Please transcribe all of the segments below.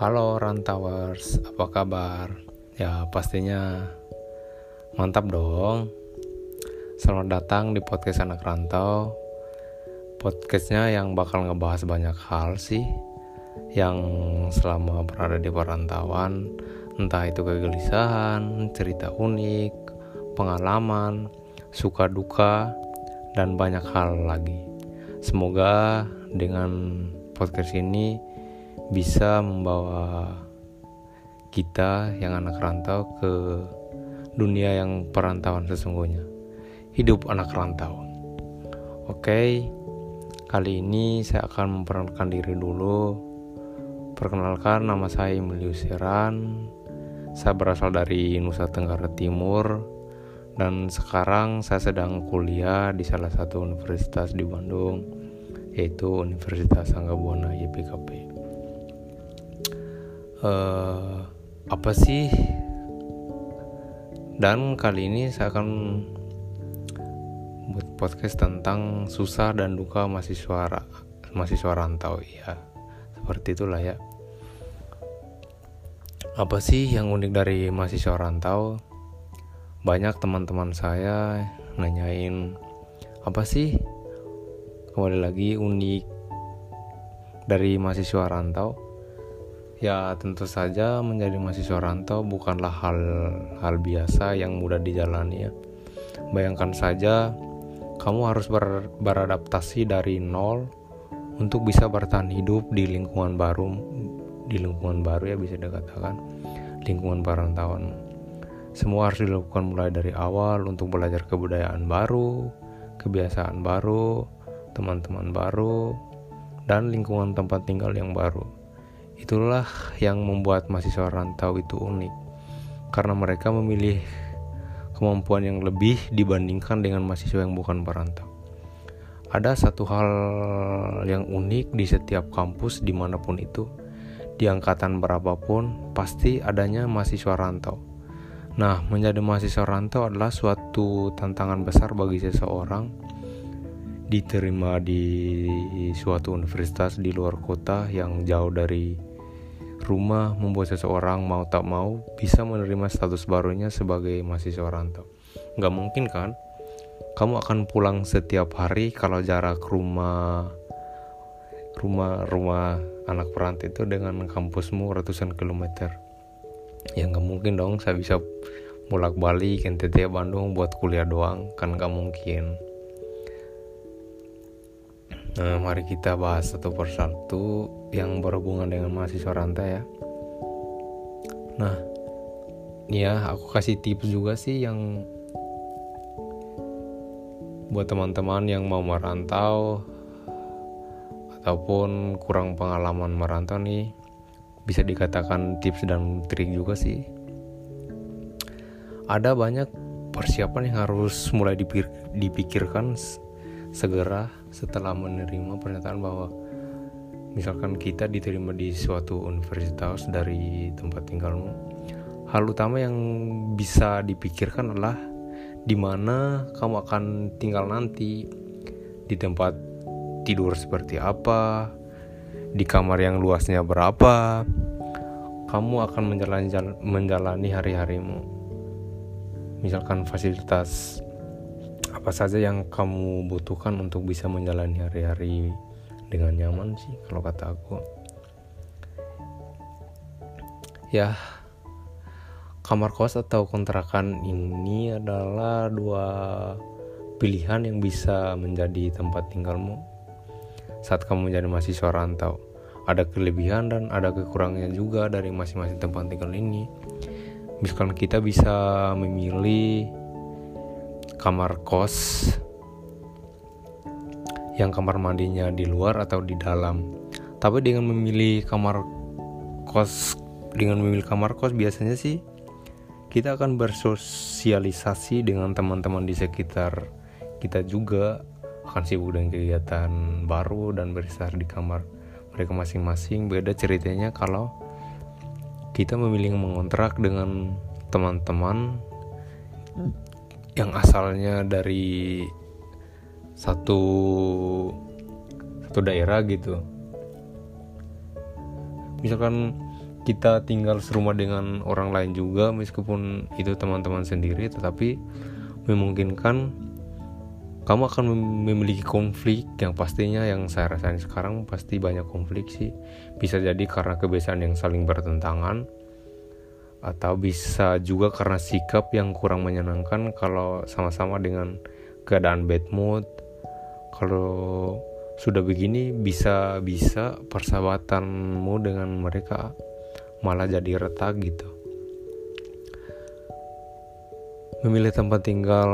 Halo Rantawers, apa kabar? Ya pastinya mantap dong. Selamat datang di podcast anak rantau. Podcastnya yang bakal ngebahas banyak hal sih Yang selama berada di perantauan Entah itu kegelisahan, cerita unik, pengalaman, suka duka, dan banyak hal lagi. Semoga dengan podcast ini bisa membawa kita yang anak rantau ke dunia yang perantauan sesungguhnya. Hidup anak rantau. Oke, kali ini saya akan memperkenalkan diri dulu. Perkenalkan nama saya Emilius Seran. Saya berasal dari Nusa Tenggara Timur dan sekarang saya sedang kuliah di salah satu universitas di Bandung yaitu Universitas Anggabuana YPKP uh, apa sih? Dan kali ini saya akan buat podcast tentang susah dan duka mahasiswa mahasiswa rantau. Ya seperti itulah ya. Apa sih yang unik dari mahasiswa rantau? Banyak teman-teman saya nanyain apa sih? Kembali lagi unik dari mahasiswa rantau Ya tentu saja menjadi mahasiswa rantau bukanlah hal hal biasa yang mudah dijalani ya. Bayangkan saja kamu harus ber, beradaptasi dari nol untuk bisa bertahan hidup di lingkungan baru di lingkungan baru ya bisa dikatakan lingkungan perantauan. Semua harus dilakukan mulai dari awal untuk belajar kebudayaan baru, kebiasaan baru, teman-teman baru, dan lingkungan tempat tinggal yang baru. Itulah yang membuat mahasiswa rantau itu unik, karena mereka memilih kemampuan yang lebih dibandingkan dengan mahasiswa yang bukan perantau. Ada satu hal yang unik di setiap kampus di mana pun itu, di angkatan berapapun, pasti adanya mahasiswa rantau. Nah, menjadi mahasiswa rantau adalah suatu tantangan besar bagi seseorang diterima di suatu universitas di luar kota yang jauh dari rumah membuat seseorang mau tak mau bisa menerima status barunya sebagai mahasiswa rantau. Nggak mungkin kan? Kamu akan pulang setiap hari kalau jarak rumah rumah rumah anak perantau itu dengan kampusmu ratusan kilometer. Ya nggak mungkin dong saya bisa bolak balik NTT Bandung buat kuliah doang kan nggak mungkin. Nah, mari kita bahas satu persatu yang berhubungan dengan mahasiswa rantai ya. Nah, ya aku kasih tips juga sih yang buat teman-teman yang mau merantau ataupun kurang pengalaman merantau nih bisa dikatakan tips dan trik juga sih. Ada banyak persiapan yang harus mulai dipikirkan segera setelah menerima pernyataan bahwa misalkan kita diterima di suatu universitas dari tempat tinggalmu hal utama yang bisa dipikirkan adalah di mana kamu akan tinggal nanti di tempat tidur seperti apa di kamar yang luasnya berapa kamu akan menjalani hari-harimu. Misalkan fasilitas apa saja yang kamu butuhkan untuk bisa menjalani hari-hari dengan nyaman sih kalau kata aku. Ya kamar kos atau kontrakan ini adalah dua pilihan yang bisa menjadi tempat tinggalmu saat kamu menjadi mahasiswa rantau. Ada kelebihan dan ada kekurangannya juga dari masing-masing tempat tinggal ini. Misalkan kita bisa memilih kamar kos yang kamar mandinya di luar atau di dalam. Tapi dengan memilih kamar kos dengan memilih kamar kos biasanya sih kita akan bersosialisasi dengan teman-teman di sekitar kita juga akan sibuk dengan kegiatan baru dan beristirahat di kamar mereka masing-masing beda ceritanya kalau kita memilih mengontrak dengan teman-teman yang asalnya dari satu satu daerah gitu. Misalkan kita tinggal serumah dengan orang lain juga meskipun itu teman-teman sendiri tetapi memungkinkan kamu akan memiliki konflik yang pastinya yang saya rasain sekarang pasti banyak konflik sih. Bisa jadi karena kebiasaan yang saling bertentangan atau bisa juga karena sikap yang kurang menyenangkan kalau sama-sama dengan keadaan bad mood. Kalau sudah begini bisa bisa persahabatanmu dengan mereka malah jadi retak gitu. Memilih tempat tinggal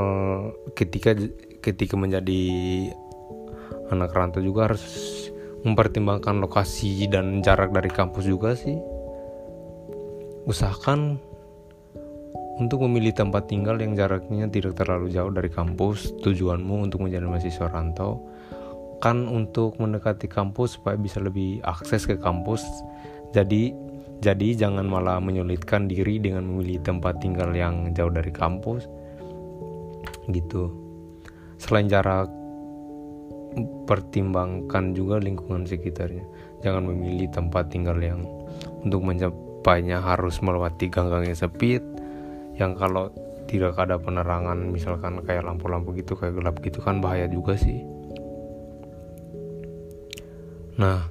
ketika ketika menjadi anak rantau juga harus mempertimbangkan lokasi dan jarak dari kampus juga sih usahakan untuk memilih tempat tinggal yang jaraknya tidak terlalu jauh dari kampus. Tujuanmu untuk menjadi mahasiswa rantau. Kan untuk mendekati kampus supaya bisa lebih akses ke kampus. Jadi jadi jangan malah menyulitkan diri dengan memilih tempat tinggal yang jauh dari kampus. Gitu. Selain jarak pertimbangkan juga lingkungan sekitarnya. Jangan memilih tempat tinggal yang untuk mencapainya harus melewati gang-gang yang sempit yang kalau tidak ada penerangan misalkan kayak lampu-lampu gitu kayak gelap gitu kan bahaya juga sih nah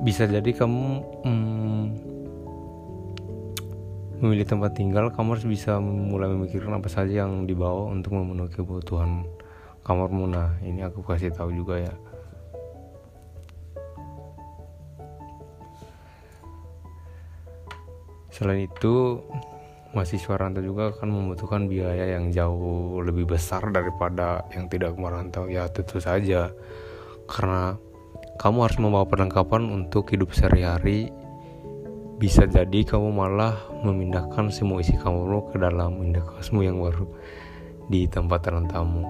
bisa jadi kamu hmm, memilih tempat tinggal, kamu harus bisa mulai memikirkan apa saja yang dibawa untuk memenuhi kebutuhan kamarmu. Nah, ini aku kasih tahu juga ya. Selain itu, mahasiswa rantau juga akan membutuhkan biaya yang jauh lebih besar daripada yang tidak merantau. Ya, tentu saja. Karena kamu harus membawa perlengkapan untuk hidup sehari-hari bisa jadi kamu malah memindahkan semua isi kamu ke dalam indekosmu yang baru di tempat rantaumu.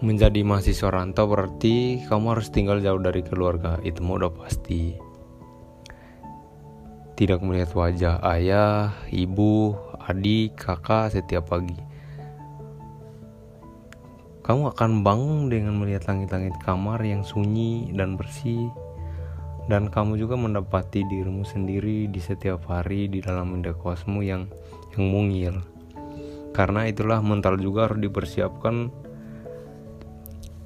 Menjadi mahasiswa rantau berarti kamu harus tinggal jauh dari keluarga, itu udah pasti. Tidak melihat wajah ayah, ibu, adik, kakak setiap pagi. Kamu akan bangun dengan melihat langit-langit kamar yang sunyi dan bersih dan kamu juga mendapati dirimu sendiri di setiap hari di dalam indekosmu yang yang mungil. Karena itulah mental juga harus dipersiapkan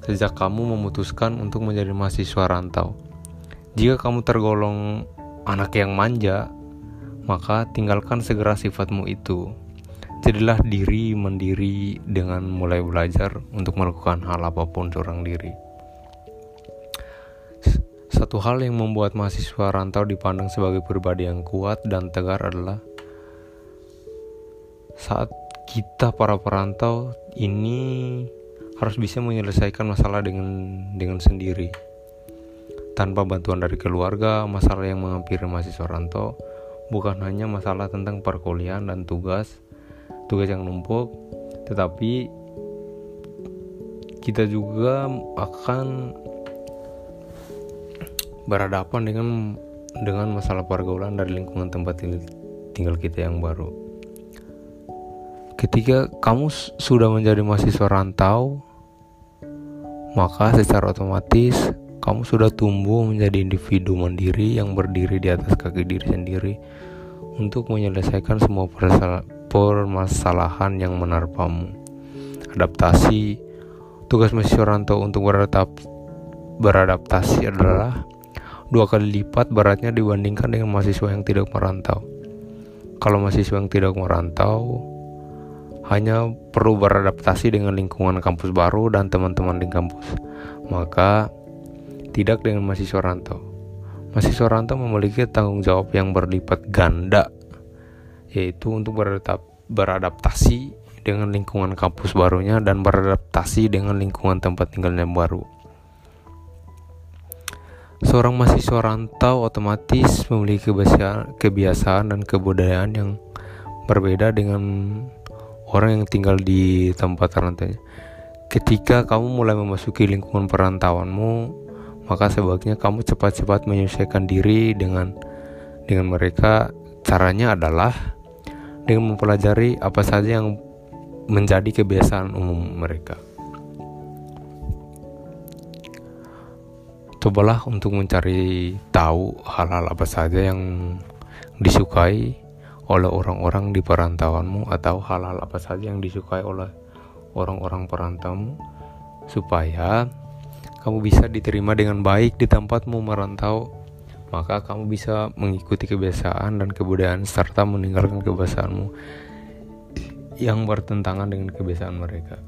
sejak kamu memutuskan untuk menjadi mahasiswa rantau. Jika kamu tergolong anak yang manja, maka tinggalkan segera sifatmu itu. Jadilah diri mendiri dengan mulai belajar untuk melakukan hal apa pun seorang diri. Satu hal yang membuat mahasiswa rantau dipandang sebagai pribadi yang kuat dan tegar adalah saat kita para perantau ini harus bisa menyelesaikan masalah dengan dengan sendiri. Tanpa bantuan dari keluarga, masalah yang menghampiri mahasiswa rantau bukan hanya masalah tentang perkuliahan dan tugas, tugas yang numpuk, tetapi kita juga akan berhadapan dengan dengan masalah pergaulan dari lingkungan tempat tinggal kita yang baru. Ketika kamu sudah menjadi mahasiswa rantau, maka secara otomatis kamu sudah tumbuh menjadi individu mandiri yang berdiri di atas kaki diri sendiri untuk menyelesaikan semua permasalahan yang menerpamu. Adaptasi tugas rantau untuk beradaptasi adalah dua kali lipat beratnya dibandingkan dengan mahasiswa yang tidak merantau. Kalau mahasiswa yang tidak merantau hanya perlu beradaptasi dengan lingkungan kampus baru dan teman-teman di kampus, maka tidak dengan mahasiswa rantau. Mahasiswa rantau memiliki tanggung jawab yang berlipat ganda, yaitu untuk beradaptasi dengan lingkungan kampus barunya dan beradaptasi dengan lingkungan tempat tinggalnya baru. Seorang mahasiswa rantau otomatis memiliki kebiasaan dan kebudayaan yang berbeda dengan orang yang tinggal di tempat rantaunya. Ketika kamu mulai memasuki lingkungan perantauanmu, maka sebaiknya kamu cepat-cepat menyesuaikan diri dengan dengan mereka. Caranya adalah dengan mempelajari apa saja yang menjadi kebiasaan umum mereka. cobalah untuk mencari tahu hal-hal apa saja yang disukai oleh orang-orang di perantauanmu atau hal-hal apa saja yang disukai oleh orang-orang perantaumu supaya kamu bisa diterima dengan baik di tempatmu merantau maka kamu bisa mengikuti kebiasaan dan kebudayaan serta meninggalkan kebiasaanmu yang bertentangan dengan kebiasaan mereka.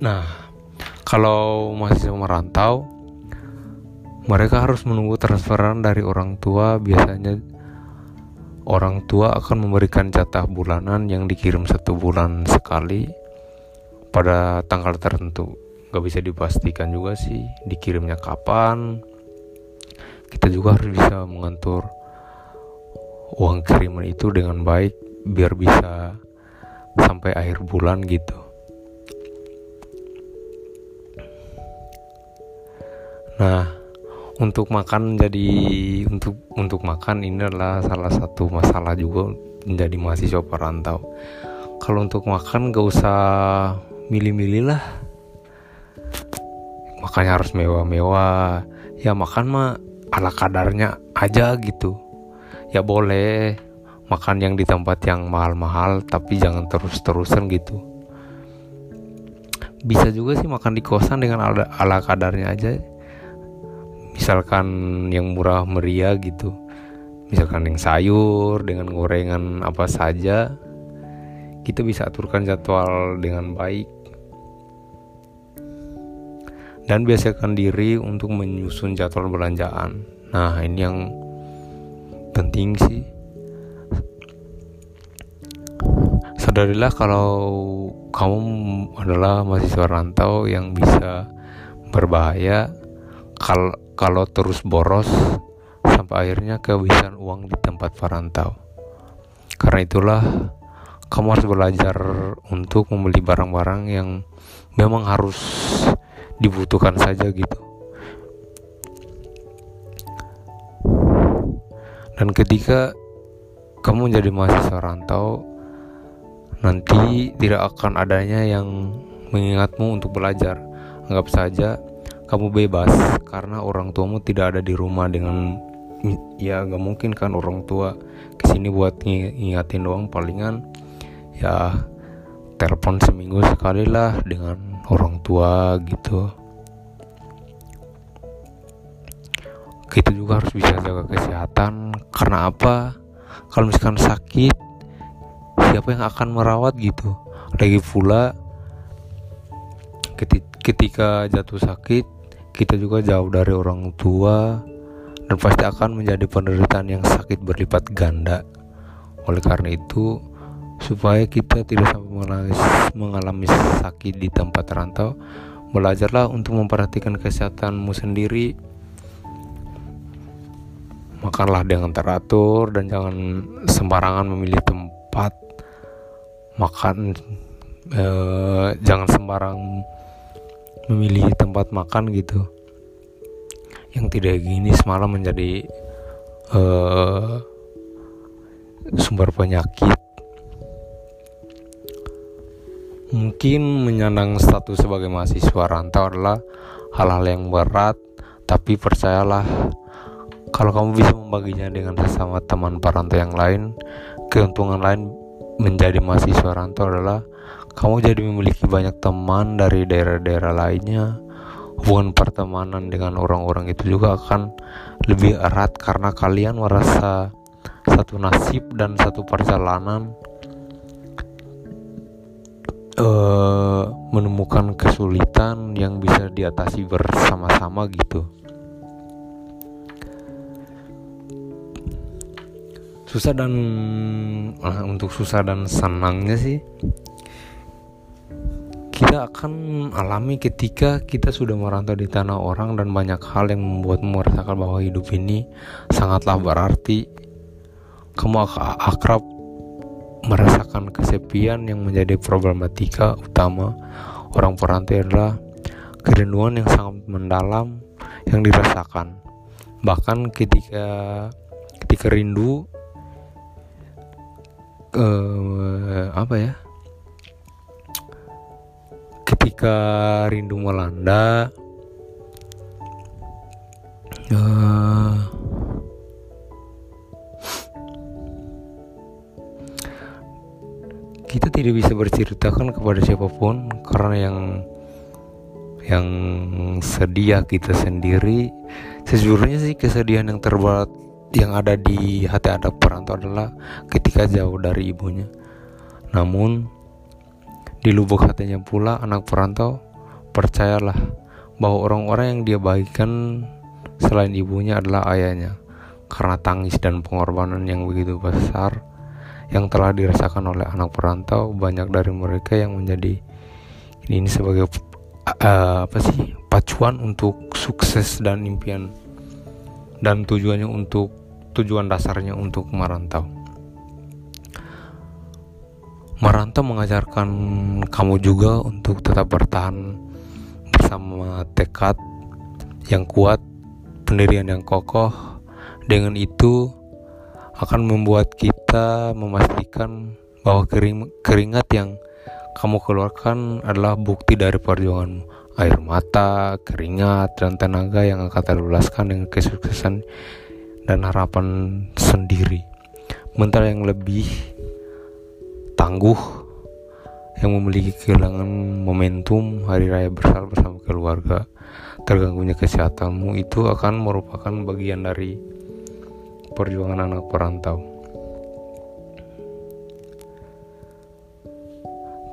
Nah, kalau mahasiswa merantau, mereka harus menunggu transferan dari orang tua. Biasanya orang tua akan memberikan jatah bulanan yang dikirim satu bulan sekali pada tanggal tertentu. Gak bisa dipastikan juga sih dikirimnya kapan. Kita juga harus bisa mengatur uang kiriman itu dengan baik biar bisa sampai akhir bulan gitu. Nah, untuk makan jadi untuk untuk makan ini adalah salah satu masalah juga menjadi mahasiswa perantau. Kalau untuk makan gak usah milih-milih lah. Makanya harus mewah-mewah. Ya makan mah ala kadarnya aja gitu. Ya boleh makan yang di tempat yang mahal-mahal tapi jangan terus-terusan gitu. Bisa juga sih makan di kosan dengan ala, ala kadarnya aja misalkan yang murah meriah gitu misalkan yang sayur dengan gorengan apa saja kita bisa aturkan jadwal dengan baik dan biasakan diri untuk menyusun jadwal belanjaan nah ini yang penting sih sadarilah kalau kamu adalah mahasiswa rantau yang bisa berbahaya kalau kalau terus boros sampai akhirnya kehabisan uang di tempat perantau. Karena itulah kamu harus belajar untuk membeli barang-barang yang memang harus dibutuhkan saja gitu. Dan ketika kamu menjadi mahasiswa rantau, nanti tidak akan adanya yang mengingatmu untuk belajar. Anggap saja kamu bebas karena orang tuamu tidak ada di rumah dengan ya gak mungkin kan orang tua ke sini buat ngingatin doang palingan ya telepon seminggu sekali lah dengan orang tua gitu. Kita juga harus bisa jaga kesehatan. Karena apa? Kalau misalkan sakit siapa yang akan merawat gitu? Lagi pula ketika jatuh sakit kita juga jauh dari orang tua dan pasti akan menjadi penderitaan yang sakit berlipat ganda. Oleh karena itu, supaya kita tidak sampai mengalami, sakit di tempat rantau, belajarlah untuk memperhatikan kesehatanmu sendiri. Makanlah dengan teratur dan jangan sembarangan memilih tempat makan. Eh, jangan sembarang memilih tempat makan gitu yang tidak gini semalam menjadi uh, sumber penyakit mungkin menyandang status sebagai mahasiswa rantau adalah hal-hal yang berat tapi percayalah kalau kamu bisa membaginya dengan sesama teman perantau yang lain keuntungan lain menjadi mahasiswa rantau adalah kamu jadi memiliki banyak teman dari daerah-daerah lainnya. Hubungan pertemanan dengan orang-orang itu juga akan lebih erat karena kalian merasa satu nasib dan satu perjalanan uh, menemukan kesulitan yang bisa diatasi bersama-sama gitu susah dan nah, untuk susah dan senangnya sih kita akan alami ketika kita sudah merantau di tanah orang dan banyak hal yang membuatmu merasakan bahwa hidup ini sangatlah berarti. Kamu akrab merasakan kesepian yang menjadi problematika utama orang perantau adalah kerinduan yang sangat mendalam yang dirasakan. Bahkan ketika ketika rindu eh, apa ya? ketika rindu melanda uh, tidak bisa berceritakan kepada siapa pun karena yang yang sedia kita sendiri. Sejujurnya sih kesedihan yang terberat yang ada di hati anak perantau adalah ketika jauh dari ibunya. Namun di lubuk hatinya pula anak perantau percayalah bahwa orang-orang yang dia bagikan selain ibunya adalah ayahnya. Karena tangis dan pengorbanan yang begitu besar yang telah dirasakan oleh anak perantau banyak dari mereka yang menjadi ini, ini sebagai uh, apa sih pacuan untuk sukses dan impian dan tujuannya untuk tujuan dasarnya untuk merantau. Merantau mengajarkan kamu juga untuk tetap bertahan bersama tekad yang kuat pendirian yang kokoh. Dengan itu akan membuat kita memastikan bahwa kering, keringat yang kamu keluarkan adalah bukti dari perjuanganmu. Air mata, keringat, dan tenaga yang akan terlulaskan dengan kesuksesan dan harapan sendiri. Mental yang lebih tangguh yang memiliki kehilangan momentum hari raya besar bersama keluarga terganggunya kesehatanmu itu akan merupakan bagian dari perjuangan anak perantau.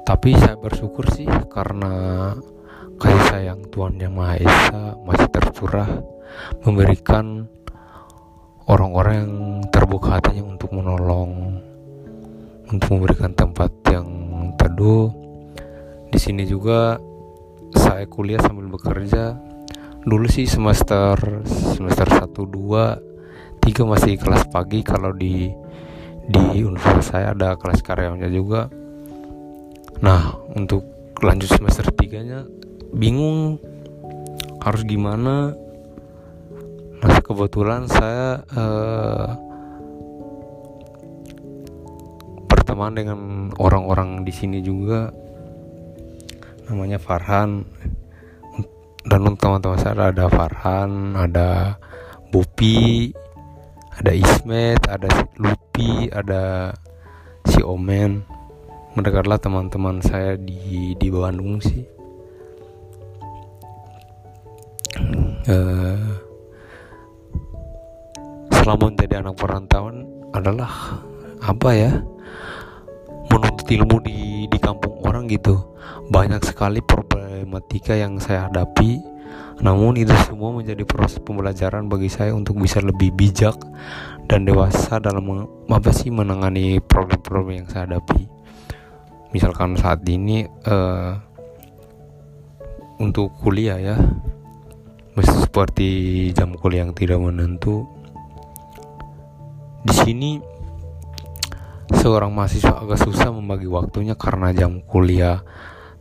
Tapi saya bersyukur sih karena kasih sayang Tuhan Yang Maha Esa masih tercurah memberikan orang-orang yang terbuka hatinya untuk menolong, untuk memberikan tempat yang teduh. Di sini juga saya kuliah sambil bekerja. Dulu sih semester semester 1 2 tiga masih kelas pagi kalau di di universitas saya ada kelas karyawannya juga. Nah untuk lanjut semester tiganya bingung harus gimana. Nah kebetulan saya uh, berteman dengan orang-orang di sini juga. Namanya Farhan. Dan untuk teman-teman saya ada Farhan ada Bopi ada Ismet ada si Lupi ada si Omen. Mendekatlah teman-teman saya di di Bandung sih. Uh, selama menjadi anak perantauan adalah apa ya? Menuntut ilmu di di kampung orang gitu. Banyak sekali problematika yang saya hadapi namun itu semua menjadi proses pembelajaran bagi saya untuk bisa lebih bijak dan dewasa dalam apa sih menangani problem-problem yang saya hadapi. Misalkan saat ini uh, untuk kuliah ya, seperti jam kuliah yang tidak menentu. Di sini seorang mahasiswa agak susah membagi waktunya karena jam kuliah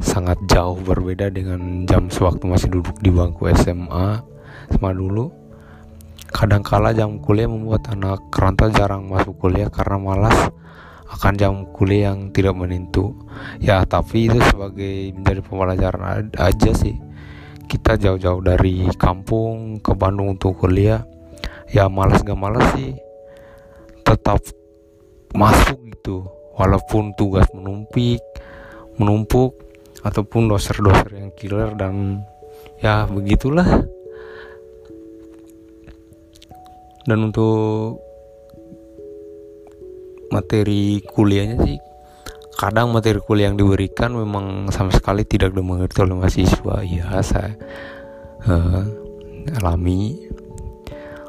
sangat jauh berbeda dengan jam sewaktu masih duduk di bangku SMA sama dulu. Kadangkala jam kuliah membuat anak kerantau jarang masuk kuliah karena malas akan jam kuliah yang tidak menentu. Ya tapi itu sebagai menjadi pembelajaran aja sih. Kita jauh-jauh dari kampung ke Bandung untuk kuliah ya malas gak malas sih tetap masuk gitu. Walaupun tugas menumpik menumpuk ataupun doser-doser yang killer dan ya begitulah. Dan untuk materi kuliahnya sih kadang materi kuliah yang diberikan memang sama sekali tidak dimengerti oleh mahasiswa. Ya saya uh, alami.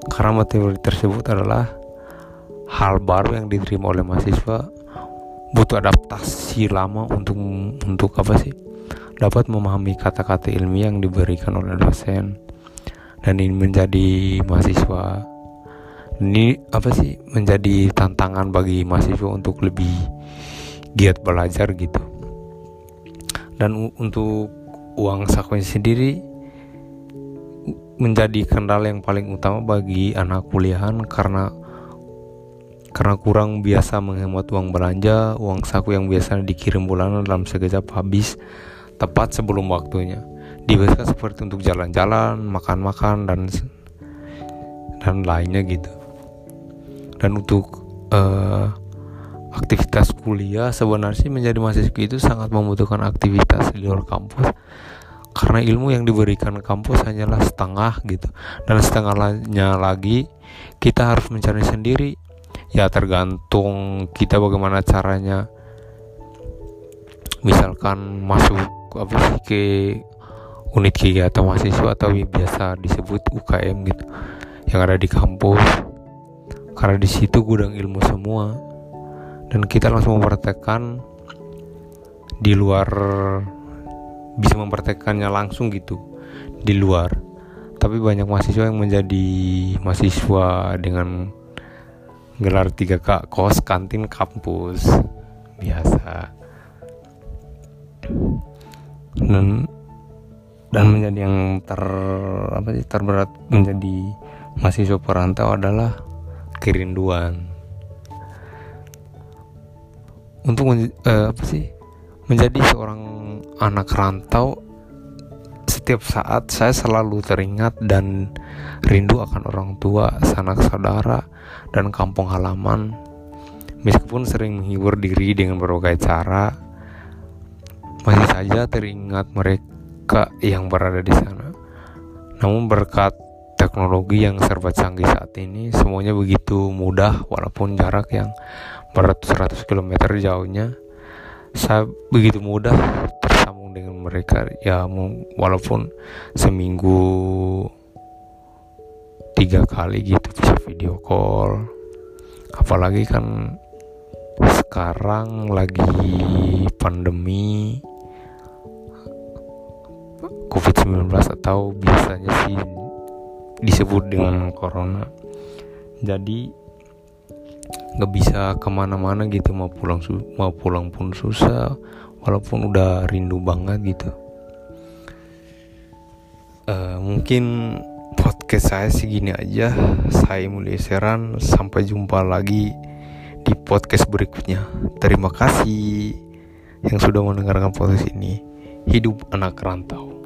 Karena materi tersebut adalah hal baru yang diterima oleh mahasiswa. Butuh adaptasi lama untuk untuk apa sih dapat memahami kata-kata ilmiah yang diberikan oleh dosen dan ini menjadi mahasiswa. Ini apa sih? Menjadi tantangan bagi mahasiswa untuk lebih giat belajar gitu. Dan untuk uang saku sendiri menjadi kendala yang paling utama bagi anak kuliahan karena karena kurang biasa menghemat uang belanja, uang saku yang biasa dikirim bulanan dalam sekejap habis tepat sebelum waktunya. Dibebaskan seperti untuk jalan-jalan makan-makan dan dan lainnya gitu. Dan untuk uh, aktivitas kuliah sebenarnya menjadi mahasiswa itu sangat membutuhkan aktivitas di luar kampus. Karena ilmu yang diberikan kampus hanyalah setengah gitu. Dan setengahnya lagi kita harus mencari sendiri. Ya tergantung kita bagaimana caranya misalkan masuk apa sih ke unit kegiatan mahasiswa atau biasa disebut UKM gitu yang ada di kampus. Karena di situ gudang ilmu semua. Dan kita langsung mempraktekkan di luar bisa mempraktekannya langsung gitu di luar. Tapi banyak mahasiswa yang menjadi mahasiswa dengan gelar 3K kos kantin kampus. Biasa dan dan menjadi yang ter apa sih terberat menjadi mahasiswa perantau adalah kerinduan untuk uh, apa sih menjadi seorang anak rantau setiap saat saya selalu teringat dan rindu akan orang tua, sanak saudara, dan kampung halaman. Meskipun sering menghibur diri dengan berbagai cara, masih saja teringat mereka yang berada di sana. Namun berkat teknologi yang serba canggih saat ini, semuanya begitu mudah walaupun jarak yang beratus-ratus kilometer jauhnya saya begitu mudah tersambung dengan mereka ya walaupun seminggu tiga kali gitu bisa video call apalagi kan sekarang lagi pandemi COVID-19 atau biasanya sih disebut dengan corona. Jadi nggak bisa ke mana-mana gitu mau pulang mau pulang pun susah walaupun udah rindu banget gitu. Uh, mungkin podcast saya segini aja. Saya Mulia Seran sampai jumpa lagi di podcast berikutnya. Terima kasih yang sudah mendengarkan podcast ini. Hidup anak rantau